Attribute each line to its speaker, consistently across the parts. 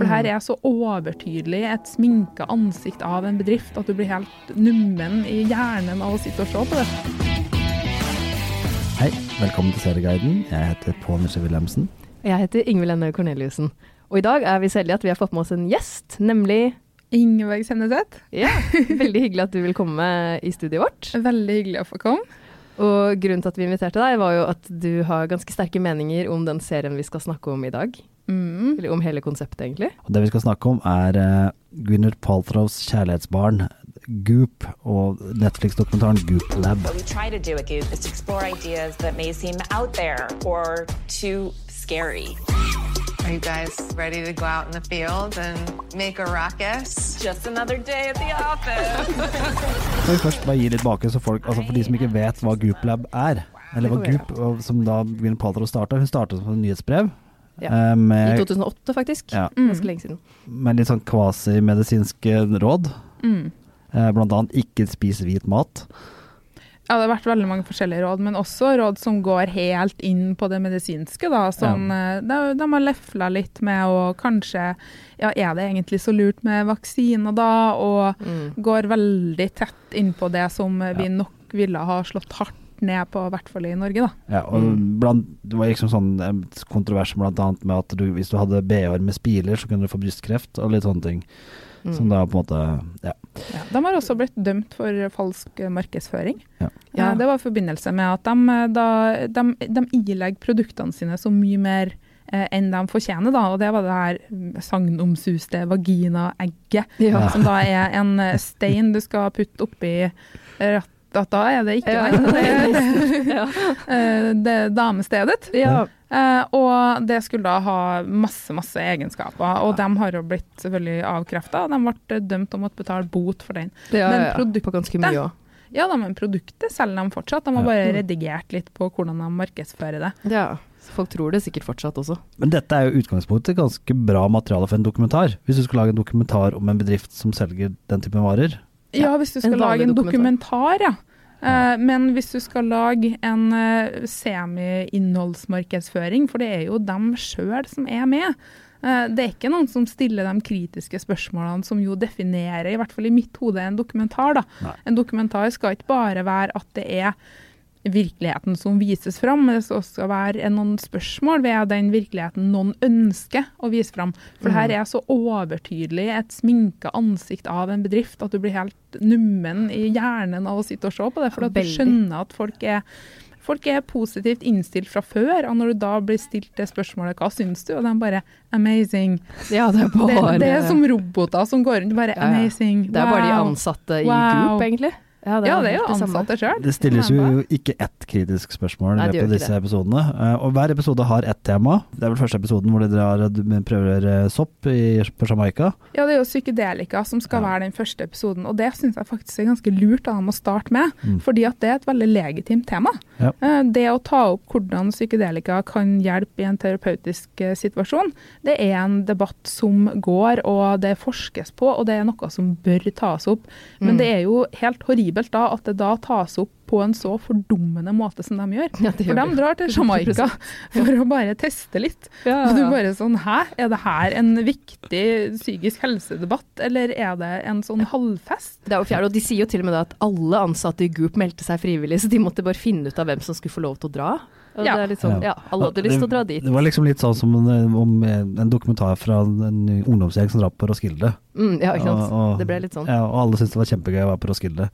Speaker 1: For det her er så overtydelig et sminka ansikt av en bedrift at du blir helt nummen i hjernen av å sitte og se på det.
Speaker 2: Hei, velkommen til Serieguiden. Jeg heter Pål Nisje Wilhelmsen.
Speaker 3: Jeg heter Ingvild Enne Korneliussen. Og i dag er vi så heldige at vi har fått med oss en gjest, nemlig
Speaker 1: Ingeborg Senneset,
Speaker 3: Ja, veldig hyggelig at du vil komme i studioet vårt.
Speaker 1: veldig hyggelig å få komme.
Speaker 3: Og grunnen til at vi inviterte deg, var jo at du har ganske sterke meninger om den serien vi skal snakke om i dag.
Speaker 1: Mm.
Speaker 3: Eller om hele konseptet, egentlig.
Speaker 2: Og det vi skal snakke om er uh, Gwyneth Paltrows kjærlighetsbarn, Goop, og Netflix-dokumentaren Goop Lab.
Speaker 4: What we try to do at Goop is to explore ideas that may seem out there or too scary.
Speaker 5: Are you guys ready to go out in the field and make a ruckus?
Speaker 4: Just another day at the office.
Speaker 2: Skal vi først bare gi litt bake, så folk, altså for de som ikke vet hva Goop Lab er, eller hva Goop, som da Gwyneth Paltrow starta, hun starta som et nyhetsbrev.
Speaker 3: Ja.
Speaker 2: Med,
Speaker 3: I 2008, faktisk.
Speaker 2: Ja.
Speaker 3: Ganske lenge siden.
Speaker 2: med litt sånn kvasimedisinske råd.
Speaker 1: Mm.
Speaker 2: Eh, blant annet ikke spis hvit mat.
Speaker 1: Ja, det har vært veldig mange forskjellige råd, men også råd som går helt inn på det medisinske. da, sånn, ja. de, de har lefla litt med å kanskje Ja, er det egentlig så lurt med vaksiner da? Og
Speaker 3: Mm.
Speaker 1: går veldig tett inn på det som vi nok ville ha slått hardt ned på, i hvert fall i Norge, da.
Speaker 2: Ja, og
Speaker 3: Mm.
Speaker 2: blant, det var liksom sånn eh, kontrovers blant annet med at du, hvis du hadde BH-er med spiler, så kunne du få brystkreft og litt sånne ting.
Speaker 3: Mm.
Speaker 2: Som da på en måte Ja.
Speaker 1: Ja, de har også blitt dømt for falsk markedsføring.
Speaker 2: Ja.
Speaker 1: Ja, det var i forbindelse med at de, eh, da, de, de ilegger produktene sine så mye mer eh, enn de fortjener, da. Og det var det her mm, sagnomsuste vaginaegget,
Speaker 3: Ja.
Speaker 1: som da er en stein du skal putte oppi rattet. Da er det ikke
Speaker 3: Ja.
Speaker 1: det, er
Speaker 3: Ja.
Speaker 1: eh, det damestedet.
Speaker 3: Ja.
Speaker 1: Eh, og det skulle da ha masse, masse egenskaper. Og de har jo blitt selvfølgelig avkrefta. De ble dømt om å betale bot for den.
Speaker 3: Ja,
Speaker 1: Men
Speaker 3: ja, ja.
Speaker 1: produktet-
Speaker 3: På ganske mye også.
Speaker 1: Ja da, men produktet selger de fortsatt. De har
Speaker 2: Ja.
Speaker 1: bare
Speaker 3: Mm.
Speaker 1: redigert litt på hvordan de markedsfører det.
Speaker 3: Ja. Så folk tror det sikkert fortsatt også.
Speaker 2: Men dette er jo utgangspunktet ganske bra materiale for en dokumentar. Hvis du skulle lage en dokumentar om en bedrift som selger den typen varer.
Speaker 1: Ja, hvis du
Speaker 3: en
Speaker 1: skal lage en dokumentar, ja. Uh, men hvis du skal lage en uh, semi-innholdsmarkedsføring, for det er jo dem sjøl som er med. Uh, det er ikke noen som stiller de kritiske spørsmålene som jo definerer, i hvert fall i mitt hode, en dokumentar. En dokumentar skal ikke bare være at det er virkeligheten som vises fram, men det skal også være noen spørsmål ved den virkeligheten noen ønsker å vise fram. For det her er så overtydelig et sminka ansikt av en bedrift at du blir helt nummen i hjernen av å sitte og se på det. For at du skjønner at folk er, folk er positivt innstilt fra før. Og når du da blir stilt det spørsmålet 'hva syns du?' og de bare 'amazing'.
Speaker 3: Ja, det er
Speaker 1: Det,
Speaker 3: bare
Speaker 1: det er som roboter som går rundt bare
Speaker 3: Ja, ja. Det er bare de ansatte i
Speaker 1: Wow.
Speaker 3: Group, egentlig.
Speaker 1: Ja, det er jo
Speaker 3: helt samme.
Speaker 1: ansatte sjøl.
Speaker 2: Det stilles jo ikke ett kritisk spørsmål
Speaker 3: Nei,
Speaker 2: av disse
Speaker 3: det.
Speaker 2: episodene. Eh, og hver episode har ett tema. Det er vel første episoden hvor dere prøver eh, sopp i, på Jamaica.
Speaker 1: Ja, det er jo psykedelika som skal
Speaker 2: Ja.
Speaker 1: være den første episoden, og det syns jeg faktisk er ganske lurt av dem å starte med,
Speaker 2: Mm.
Speaker 1: fordi at det er et veldig legitimt tema.
Speaker 2: Ja.
Speaker 1: Eh, Det å ta opp hvordan psykedelika kan hjelpe i en terapeutisk situasjon, det er en debatt som går, og det forskes på, og det er noe som bør tas opp. Men
Speaker 3: Mm.
Speaker 1: det er jo helt horribelt da at det da tas opp på en så fordummende måte som de gjør.
Speaker 3: Ja,
Speaker 1: For de drar til Jamaica for å bare teste litt.
Speaker 3: Ja,
Speaker 1: Og du bare sånn, hæ? Er det her en viktig psykisk helsedebatt, eller er det en sånn halvfest?
Speaker 3: Det er jo fjerde, og De sier jo til og med at alle ansatte i Goop meldte seg frivillig, så de måtte bare finne ut av hvem som skulle få lov til å dra. Og
Speaker 1: Ja.
Speaker 3: det er litt sånn, ja, Alle hadde lyst til å dra dit.
Speaker 2: Det var liksom litt sånn som en, om en dokumentar fra en ungdomsgjeng som drar på Roskilde.
Speaker 3: Mm, ja, ikke sant.
Speaker 2: Og- og-
Speaker 3: det ble litt sånn.
Speaker 2: Ja, og alle syntes det var kjempegøy å være på Roskilde.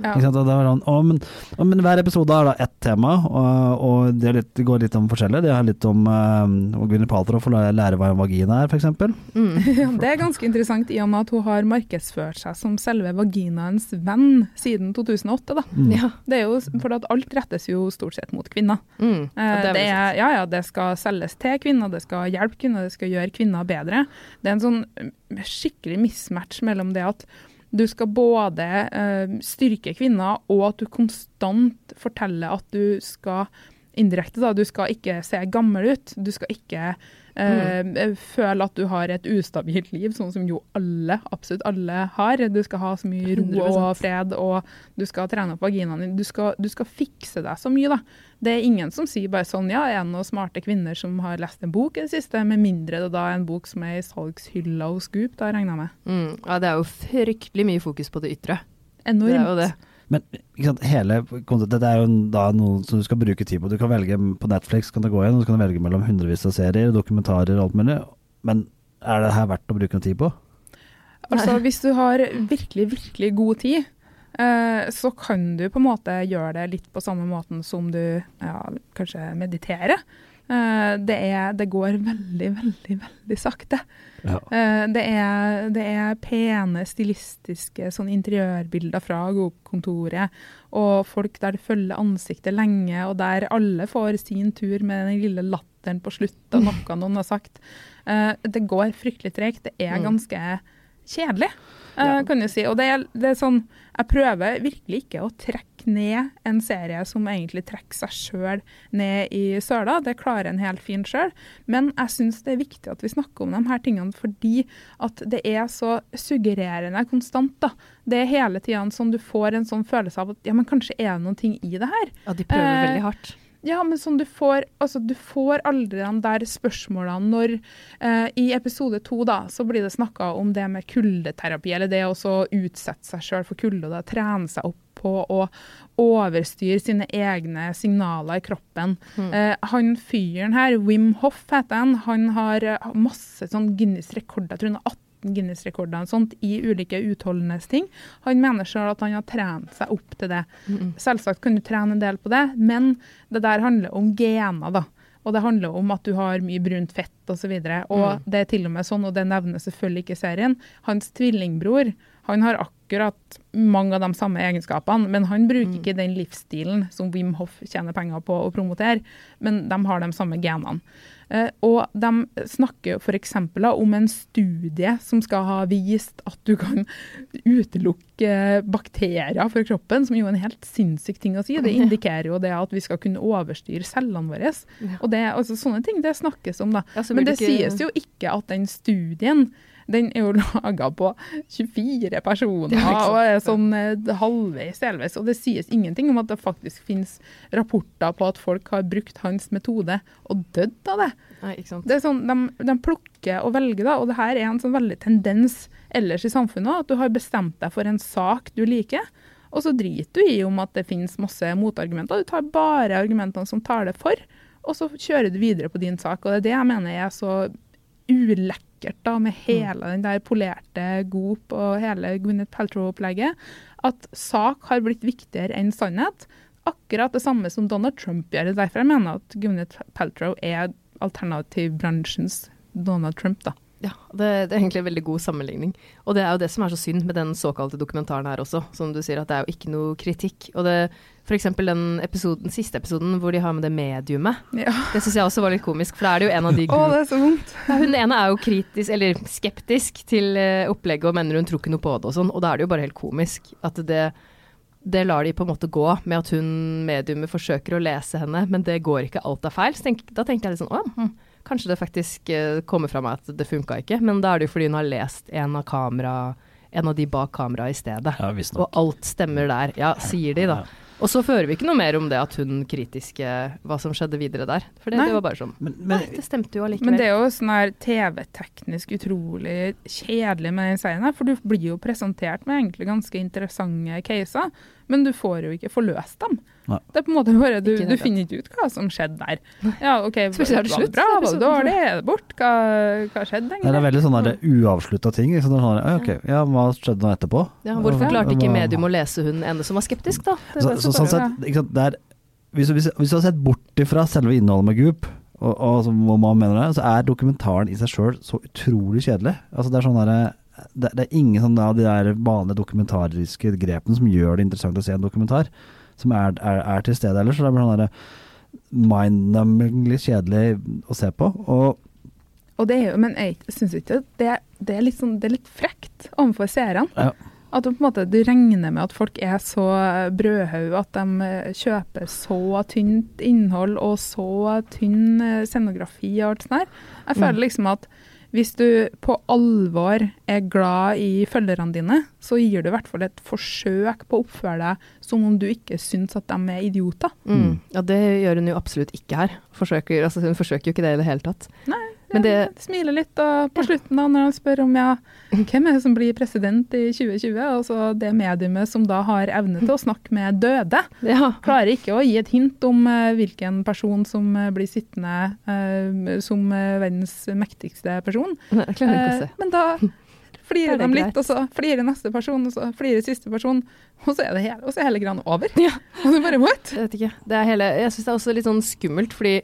Speaker 1: Ja.
Speaker 2: Ikke sant? Og det var sånn, å, men, å, men hver episode har da ett tema, og, og det, er litt, det går litt om forskjellig. Det er litt om uh, Gwyneth Paltrow får lære- hva en vagina er, f.eks.
Speaker 3: Mm.
Speaker 1: Det er ganske interessant i og med at hun har markedsført seg som selve vaginaens venn siden 2008. Da.
Speaker 2: Mm.
Speaker 3: Ja.
Speaker 1: Det er jo, for at alt rettes jo stort sett mot kvinner.
Speaker 3: Mm.
Speaker 1: Eh, det,
Speaker 3: det er
Speaker 1: er, ja, ja, det skal selges til kvinner, det skal hjelpe kvinner, det skal gjøre kvinner bedre. Det er en sånn skikkelig mismatch mellom det at du skal både uh, styrke kvinner, og at du konstant forteller at du skal indirekte, da, du skal ikke se gammel ut. Du skal ikke Eh, føl at du har et ustabilt liv, sånn som jo alle, absolutt alle har. Du skal ha så mye ro
Speaker 3: 100%.
Speaker 1: og fred, og du skal trene opp vaginaen din. Du skal, du skal fikse deg så mye, da. Det er ingen som sier bare sånn ja, er det noen smarte kvinner som har lest en bok i det siste, med mindre det da er en bok som er i salgshylla hos Goop, da regner jeg med.
Speaker 3: Mm. Ja, det er jo fryktelig mye fokus på det ytre.
Speaker 1: Enormt.
Speaker 3: Det er jo det.
Speaker 2: Men ikke sant, hele dette er jo da noe som du skal bruke tid på. Du kan velge på Netflix, kan du gå igjen, og så kan du velge mellom hundrevis av serier, dokumentarer og alt mulig. Men er det her verdt å bruke noe tid på?
Speaker 1: Altså, hvis du har virkelig, virkelig god tid, eh, så kan du på en måte gjøre det litt på samme måten som du ja, kanskje mediterer. Eh, det, er, det går veldig, veldig, veldig sakte.
Speaker 2: Ja.
Speaker 1: Eh, det, er, det er pene, stilistiske sånn interiørbilder fra kontoret, og folk der du følger ansiktet lenge, og der alle får sin tur med den lille latteren på slutt av noe noen har sagt. Eh, det går fryktelig tregt. Det er
Speaker 3: Mm.
Speaker 1: ganske kjedelig, eh,
Speaker 3: Ja.
Speaker 1: kan du si. Og det er, det er sånn Jeg prøver virkelig ikke å trekke ned en serie som egentlig trekker seg sjøl ned i søla. Det klarer en helt fint sjøl. Men jeg syns det er viktig at vi snakker om de her tingene fordi at det er så suggererende konstant. da. Det er hele tida sånn du får en sånn følelse av at ja, men kanskje er det noen ting i det her.
Speaker 3: Ja, de prøver
Speaker 1: Eh,
Speaker 3: veldig hardt.
Speaker 1: Ja, men sånn du får, altså du får aldri de der spørsmålene når eh, I episode to da, så blir det snakka om det med kuldeterapi, eller det å utsette seg sjøl for kulde og da trene seg opp på å overstyre sine egne signaler i kroppen. Eh, han fyren her, Wim Hoff heter han, han har eh, masse sånn Guinness-rekorder, jeg tror han har 18 Guinness-rekorder og sånt i ulike utholdenhetsting. Han mener sjøl at han har trent seg opp til det. Selvsagt kan du trene en del på det, men det der handler om gener, da. Og det handler om at du har mye brunt fett osv. Og, så og det er til og med sånn, og det nevnes selvfølgelig ikke serien, hans tvillingbror han har akkurat mange av de samme egenskapene, men han bruker ikke den livsstilen som Wim Hoff tjener penger på å promotere, men de har de samme genene. Eh, og de snakker f.eks. om en studie som skal ha vist at du kan utelukke bakterier fra kroppen, som jo er en helt sinnssyk ting å si. Det indikerer jo det at vi skal kunne overstyre cellene våre. Og det, altså, sånne ting det snakkes om, da. Men det
Speaker 3: det
Speaker 1: sies jo ikke at den studien den er jo laga på 24 personer
Speaker 3: Ja,
Speaker 1: og er sånn eh, halvveis, delvis. Og det sies ingenting om at det faktisk finnes rapporter på at folk har brukt hans metode og dødd av det.
Speaker 3: Nei.
Speaker 1: Det er sånn, de, de plukker og velger, da, og det her er en sånn veldig tendens ellers i samfunnet. At du har bestemt deg for en sak du liker, og så driter du i om at det finnes masse motargumenter. Du tar bare argumentene som taler for, og så kjører du videre på din sak. Og det er det jeg mener er så ulekkert da, med hele den der polerte Goop og hele Gwyneth Paltrow-opplegget, at sak har blitt viktigere enn sannhet. Akkurat det samme som Donald Trump gjør. Er Derfor jeg mener at Gwyneth Paltrow er alternativbransjens Donald Trump. da.
Speaker 3: Ja, det, det er egentlig en veldig god sammenligning. Og det er jo det som er så synd med den såkalte dokumentaren her også, som du sier, at det er jo ikke noe kritikk. Og det, eksempel den, episoden, siste episoden hvor de har med det mediumet,
Speaker 1: Ja.
Speaker 3: det syns jeg også var litt komisk, for da er det jo en av de
Speaker 1: Å, det er så vondt.
Speaker 3: Hun ene er jo kritisk, eller skeptisk til eh, opplegget og mener hun tror ikke noe på det og sånn, og da er det jo bare helt komisk at det, det lar de på en måte gå med at hun mediumet forsøker å lese henne, men det går ikke, alt er feil. Så tenk, da tenkte jeg litt sånn, å ja, hm, kanskje det faktisk eh, kommer fra meg at det funka ikke, men da er det jo fordi hun har lest en av kamera, en av de bak kamera i stedet.
Speaker 2: Ja.
Speaker 3: Og alt stemmer der. Ja, sier de da. Og så fører vi ikke noe mer om det at hun kritiske, hva som skjedde videre der. For det, det var bare sånn,
Speaker 2: Men,
Speaker 3: nei,
Speaker 2: men
Speaker 3: det stemte jo allikevel.
Speaker 1: Men det er jo sånn her TV-teknisk utrolig kjedelig med den serien her, for du blir jo presentert med egentlig ganske interessante caser, men du får jo ikke forløst dem.
Speaker 2: Nei.
Speaker 1: Det er på en måte bare, Du,
Speaker 3: Ikke
Speaker 1: du finner ikke ut hva som skjedde der. Ja, ok, var det
Speaker 3: slutt,
Speaker 1: bra, var det dårlig, er det bort? Hva, hva skjedde
Speaker 2: det er veldig sånn der uavslutta ting. Er sånn, der, ok, ja, hva skjedde nå etterpå?
Speaker 3: Ja, hvorfor klarte ikke medium å lese hun ene som var skeptisk, da? Det
Speaker 2: Så, så,
Speaker 3: så
Speaker 2: sånn sett, ikke sant, det er, hvis, hvis, hvis du har sett bort ifra selve innholdet med Goop, og, og som hva man mener det, så er dokumentaren i seg sjøl så utrolig kjedelig. Altså det er sånn derre det, det er ingen sånn av de der vanlige dokumentariske grepene som gjør det interessant å se en dokumentar, som er, er, er til stede ellers. Så det blir sånn mind-numbingly kjedelig å se på. Og
Speaker 1: Og det er jo, men jeg syns ikke det, det, er litt sånn, det er litt frekt overfor seerne.
Speaker 2: Ja.
Speaker 1: At du på en måte du regner med at folk er så brødhaug at de eh, kjøper så tynt innhold og så tynn eh, scenografi og alt sånt der. Jeg
Speaker 3: Mm.
Speaker 1: føler liksom at hvis du på alvor er glad i følgerne dine, så gir du i hvert fall et forsøk på å oppføre deg som om du ikke syns at de er idioter.
Speaker 3: Mm. Ja, det gjør hun jo absolutt ikke her. Forsøker, altså, hun forsøker jo ikke det i det hele tatt. Men det-
Speaker 1: Ja, smiler litt da, på slutten da, når han spør om ja, hvem er det som blir president i 2020, altså det mediumet som da har evne til å snakke med døde,
Speaker 3: Ja.
Speaker 1: klarer ikke å gi et hint om uh, hvilken person som uh, blir sittende uh, som verdens mektigste person.
Speaker 3: Nei,
Speaker 1: men da flirer
Speaker 3: er
Speaker 1: de litt, og så flirer neste person, og så flirer siste person, og så er, det hele, og så er hele greia over.
Speaker 3: Ja.
Speaker 1: Og du bare what?
Speaker 3: Jeg vet ikke. Det er hele, jeg syns det er også litt sånn skummelt, fordi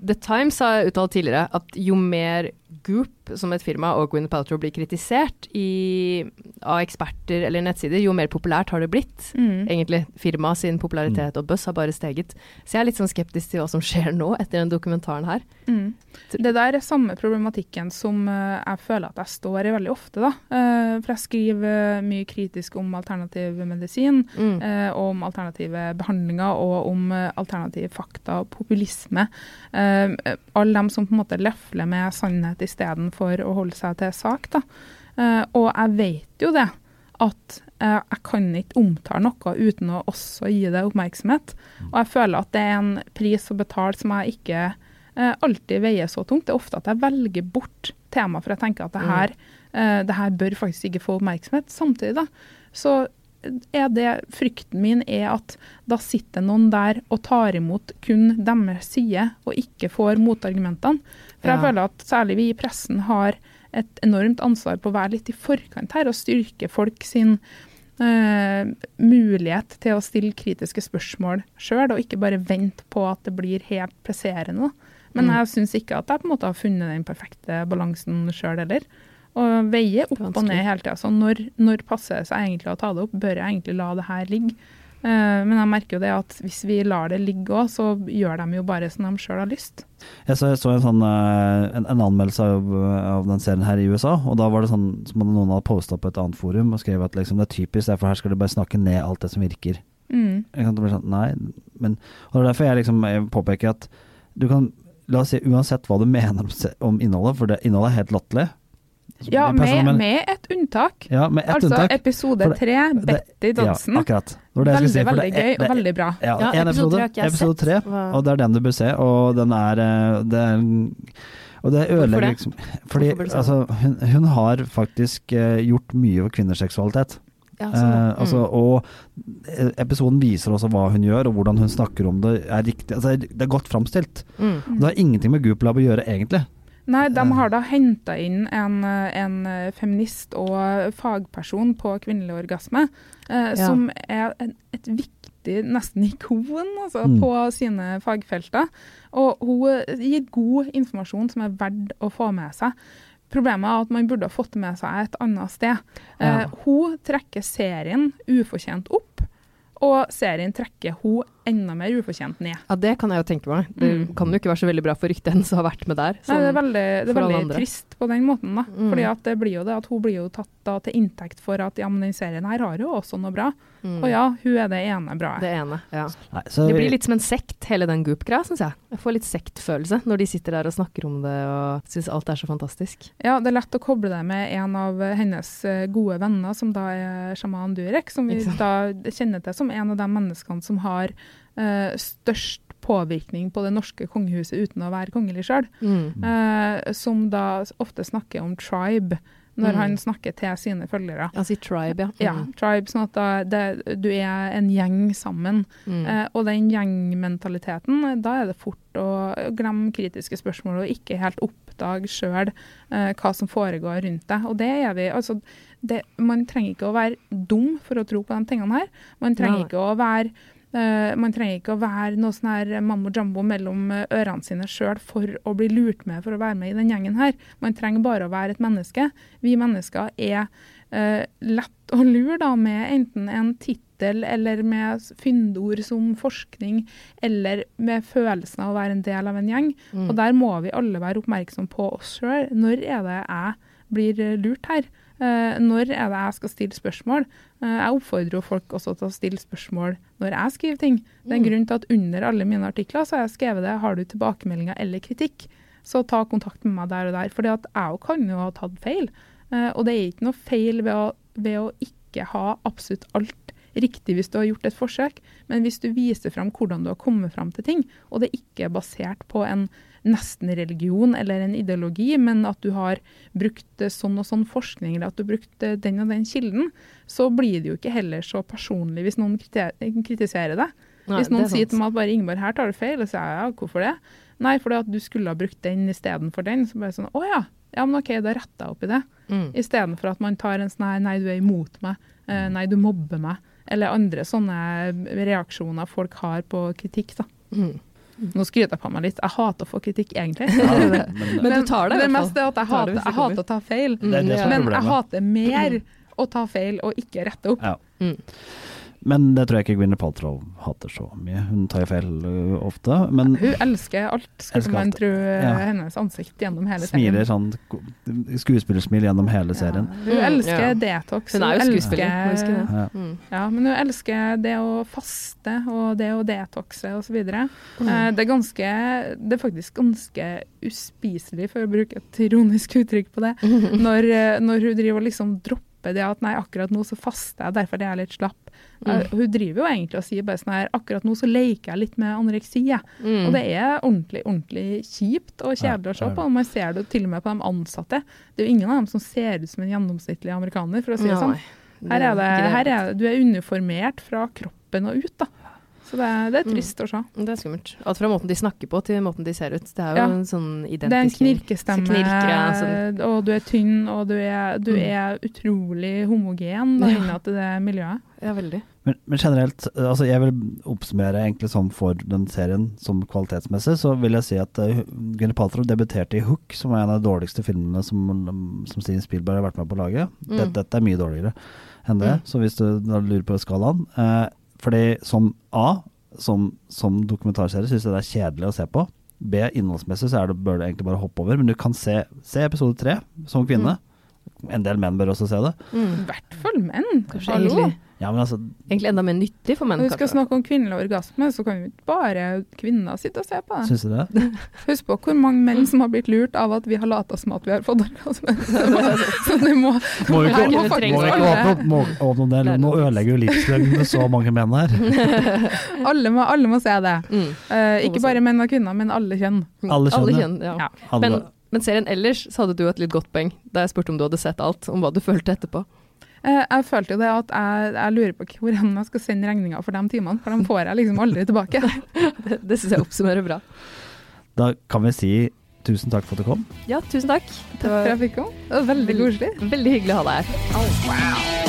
Speaker 3: The Times har uttalt tidligere at jo mer Goop som et firma og Gwyneth Paltrow blir kritisert i, av eksperter eller nettsider, jo mer populært har det blitt.
Speaker 1: Mm.
Speaker 3: Egentlig Firmaet sin popularitet og buzz har bare steget. Så jeg er litt sånn skeptisk til hva som skjer nå etter den dokumentaren her.
Speaker 1: Mm. Det der er samme problematikken som eh, jeg føler at jeg står i veldig ofte. da. Eh, for jeg skriver eh, mye kritisk om alternativ medisin,
Speaker 3: Mm.
Speaker 1: eh, og om alternative behandlinger og om alternative fakta og populisme. Eh, alle dem som på en måte løfler med sannhet istedenfor å holde seg til sak. da. Eh, og jeg vet jo det, at eh, jeg kan ikke omtale noe uten å også gi det oppmerksomhet. Og jeg føler at det er en pris å betale som jeg ikke eh, alltid veier så tungt. Det er ofte at jeg velger bort tema, for jeg tenker at det her, eh, det her bør faktisk ikke få oppmerksomhet. Samtidig da, så er det frykten min er at da sitter noen der og tar imot kun deres side, og ikke får motargumentene. For jeg
Speaker 3: Ja.
Speaker 1: føler at særlig vi i pressen har et enormt ansvar på å være litt i forkant her, og styrke folk sin Uh, mulighet til å stille kritiske spørsmål sjøl, og ikke bare vente på at det blir helt presserende. Men
Speaker 3: Mm.
Speaker 1: jeg syns ikke at jeg på en måte har funnet den perfekte balansen sjøl heller. Og veie opp og ned hele tida. Så når, når passer det seg egentlig å ta det opp? Bør jeg egentlig la det her ligge? Uh, men jeg merker jo det at hvis vi lar det ligge òg, så gjør de jo bare som de sjøl har lyst.
Speaker 2: Jeg så, jeg så en, sånn, eh, en, en anmeldelse av, av den serien her i USA, og da var det sånn som om noen hadde posta på et annet forum og skrev at liksom, det er typisk, derfor her skal du bare snakke ned alt det som virker.
Speaker 1: Mm.
Speaker 2: Jeg kan bli sånn, nei, men Og det er derfor jeg liksom jeg påpeker at du kan La oss si uansett hva du mener om, om innholdet, for det innholdet er helt latterlig.
Speaker 1: Ja, med, med et unntak.
Speaker 2: ja, med et
Speaker 1: altså
Speaker 2: unntak.
Speaker 1: episode tre, Betty Dodson.
Speaker 2: Ja, akkurat. Det det
Speaker 1: veldig,
Speaker 2: si,
Speaker 1: veldig
Speaker 2: det
Speaker 1: gøy og
Speaker 2: det
Speaker 1: veldig bra.
Speaker 2: Ja,
Speaker 3: Ja, episode
Speaker 2: episode,
Speaker 3: tre
Speaker 2: og det er den du bør se, og den er eh, det er og det ødelegger liksom Fordi altså, hun, hun har faktisk eh, gjort mye for kvinners seksualitet.
Speaker 3: Ja,
Speaker 2: Eh,
Speaker 3: sånn, ja.
Speaker 2: altså, og eh, episoden viser også hva hun gjør, og hvordan hun snakker om det er riktig. Altså, det er godt framstilt.
Speaker 3: mm.
Speaker 2: Det har ingenting med Goop Lab å gjøre, egentlig.
Speaker 1: Nei, de har da henta inn en, en feminist og fagperson på kvinnelig orgasme, eh,
Speaker 3: Ja.
Speaker 1: som er en, et viktig nesten ikon altså,
Speaker 2: Mm.
Speaker 1: på sine fagfelter. Og hun gir god informasjon som er verdt å få med seg. Problemet er at man burde ha fått med seg et annet sted.
Speaker 3: Ja.
Speaker 1: Eh, hun trekker serien ufortjent opp, og serien trekker hun enda mer ufortjent ned.
Speaker 3: Ja, det kan jeg jo tenke meg. Det
Speaker 1: Mm.
Speaker 3: kan jo ikke være så veldig bra for ryktet hennes å ha vært med der.
Speaker 1: Nei, det er veldig, det er veldig trist på den måten. da.
Speaker 3: Mm.
Speaker 1: Fordi at det blir jo det at Hun blir jo tatt da til inntekt for at ja, men den serien her har jo også noe bra.
Speaker 3: Mm.
Speaker 1: Og ja, hun er det ene bra.
Speaker 3: Det ene, ja.
Speaker 2: Nei, så,
Speaker 3: Det blir litt som en sekt, hele den Goop-greia, syns jeg. Jeg får litt sektfølelse når de sitter der og snakker om det og syns alt er så fantastisk.
Speaker 1: Ja, Det er lett å koble det med en av hennes eh, gode venner, som da er sjaman Durek, som vi da kjenner til som en av de menneskene som har eh, størst påvirkning på det norske kongehuset uten å være kongelig sjøl.
Speaker 3: Mm.
Speaker 1: Uh, som da ofte snakker om tribe når
Speaker 3: Mm.
Speaker 1: han snakker til sine følgere.
Speaker 3: Han sier tribe, ja.
Speaker 1: Ja,
Speaker 3: Mm.
Speaker 1: tribe, sånn at da, det, du er en gjeng sammen.
Speaker 3: Mm.
Speaker 1: Eh, og den gjengmentaliteten, da er det fort å glemme kritiske spørsmål og ikke helt oppdage sjøl uh, hva som foregår rundt deg. Og det er vi. Altså, det, man trenger ikke å være dum for å tro på de tingene her. Man trenger
Speaker 3: ja.
Speaker 1: ikke å være man trenger ikke å være noe sånn her mammo jumbo mellom eh, ørene sine sjøl for å bli lurt med for å være med i den gjengen her. Man trenger bare å være et menneske. Vi mennesker er uh, lett å lure da med enten en tittel eller med fyndord som forskning, eller med følelsen av å være en del av en gjeng.
Speaker 3: Mm.
Speaker 1: Og der må vi alle være oppmerksom på oss sjøl. Når er det jeg blir eh, lurt her. Eh, når er det jeg skal stille spørsmål? Eh, jeg oppfordrer jo folk også til å stille spørsmål når jeg skriver ting. Det er en grunn til at under alle mine artikler så har jeg skrevet det har du tilbakemeldinger eller kritikk, så ta kontakt med meg der og der. For jeg kan jo ha tatt feil. Eh, og det er ikke noe feil ved å, ved å ikke ha absolutt alt riktig hvis du har gjort et forsøk, men hvis du viser fram hvordan du har kommet fram til ting, og det ikke er basert på en nesten religion eller en ideologi, men at du har brukt eh, sånn og sånn forskning, eller at du har brukt eh, den og den kilden, så blir det jo ikke heller så personlig hvis noen kritiserer.
Speaker 3: Nei,
Speaker 1: hvis noen
Speaker 3: er
Speaker 1: sier til meg at bare Ingeborg, her tar du feil, og så sier jeg ja, hvorfor det? Nei, fordi at du skulle ha brukt den istedenfor den. Så bare sånn, å ja, ja, men OK, da retter jeg opp i det.
Speaker 3: Mm.
Speaker 1: Istedenfor at man tar en sånn her nei, du er imot meg, eh, nei, du mobber meg, eller andre sånne reaksjoner folk har på kritikk. da.
Speaker 3: Mm.
Speaker 1: Nå skryter jeg på meg litt. Jeg hater å få kritikk, egentlig.
Speaker 2: Ja, men,
Speaker 3: Men du tar det i hvert fall.
Speaker 1: mest er at jeg hater, jeg hater å ta feil.
Speaker 2: det er det som er
Speaker 1: Men jeg hater mer å ta feil og ikke rette opp.
Speaker 2: Ja.
Speaker 3: Mm.
Speaker 2: Men det tror jeg ikke Gwyneth Paltrow hater så mye. Hun tar jo feil ofte. Men
Speaker 1: Hun elsker alt, skulle
Speaker 2: Elsker
Speaker 1: man
Speaker 2: alt.
Speaker 1: tro,
Speaker 2: Ja.
Speaker 1: hennes ansikt gjennom hele
Speaker 2: smiler
Speaker 1: serien.
Speaker 2: sånn ko- skuespillersmil gjennom hele serien.
Speaker 1: Hun elsker
Speaker 3: Ja.
Speaker 1: detox.
Speaker 3: Hun er jo skuespiller,
Speaker 1: elsker-
Speaker 3: må.
Speaker 2: Ja.
Speaker 1: Ja, men hun elsker det å faste og det å detoxe osv.
Speaker 3: Mm.
Speaker 1: Eh, det, er ganske- det er faktisk ganske uspiselig, for å bruke et ironisk uttrykk på det, når, eh, når hun driver og liksom dropper det at nei, akkurat nå så faster jeg, derfor er jeg litt slapp. Eh,
Speaker 3: Mm.
Speaker 1: hun driver jo egentlig og sier bare sånn her, akkurat nå så leker jeg litt med anoreksi.
Speaker 3: Mm.
Speaker 1: Og det er ordentlig, ordentlig kjipt og kjedelig å se på. og Man ser det til og med på de ansatte. Det er jo ingen av dem som ser ut som en gjennomsnittlig amerikaner, for å si det sånn. Her er det, her er det, du er uniformert fra kroppen og ut, da. Så det, er- det er trist å se.
Speaker 3: Det er skummelt. Alt fra måten de snakker på til måten de ser ut. Det er jo
Speaker 1: Ja.
Speaker 3: en sånn identisk
Speaker 1: Det er en knirkestemme,
Speaker 3: Så knirker, ja, sånn.
Speaker 1: og du er tynn, og du er, du
Speaker 3: Mm.
Speaker 1: er utrolig homogen da,
Speaker 3: Ja.
Speaker 1: innad i det miljøet.
Speaker 3: Ja, veldig.
Speaker 2: Men, men generelt, altså jeg vil oppsummere egentlig sånn for den serien som kvalitetsmessig, så vil jeg si at uh, Gwyneth Paltrow debuterte i Hook, som var en av de dårligste filmene som, som Steven Spielberg har vært med på å lage.
Speaker 3: Mm.
Speaker 2: Dette, dette er mye dårligere enn det,
Speaker 3: Mm.
Speaker 2: så hvis du da lurer på skalaen eh, Fordi som A, som, som dokumentarserie, syns jeg det er kjedelig å se på. B, innholdsmessig så det, bør du egentlig bare hoppe over, men du kan se, se episode tre som kvinne. En del menn bør også se det.
Speaker 1: I
Speaker 3: Mm.
Speaker 1: hvert fall menn.
Speaker 3: Kanskje
Speaker 1: Hallo.
Speaker 3: egentlig,
Speaker 2: Ja, men altså,
Speaker 3: egentlig enda mer nyttig for menn,
Speaker 1: Når vi skal
Speaker 3: kanskje.
Speaker 1: snakke om kvinnelig orgasme, så kan vi ikke bare kvinner sitte og se på det.
Speaker 2: syns du det?
Speaker 1: Husk på hvor mange menn som har blitt lurt av at vi har lata som at vi har fått orgasme. Så det må,
Speaker 2: Må vi ikke,
Speaker 1: må
Speaker 2: vi ikke åpne opp, må, åpne det? Nå ødelegger jo livsløgnen med så mange menn her.
Speaker 1: alle, må, alle må se det.
Speaker 3: Mm.
Speaker 1: Uh, ikke bare menn og kvinner, men alle kjønn.
Speaker 2: Alle skjønner.
Speaker 3: kjønn, ja.
Speaker 1: Ja.
Speaker 2: Alle,
Speaker 3: Men, men serien ellers så hadde du et litt godt poeng da jeg spurte om du hadde sett alt, om hva du følte etterpå.
Speaker 1: Eh, jeg følte jo det at jeg, jeg lurer på hvor jeg skal sende regninga for de timene, for de får jeg liksom aldri tilbake.
Speaker 3: Det, det syns jeg oppsummerer bra.
Speaker 2: da kan vi si tusen takk for at du kom.
Speaker 3: Ja, tusen takk. Det
Speaker 1: For
Speaker 3: var
Speaker 1: jeg fikk komme. Det var veldig koselig.
Speaker 3: veldig hyggelig å ha deg her.
Speaker 4: Oh, wow.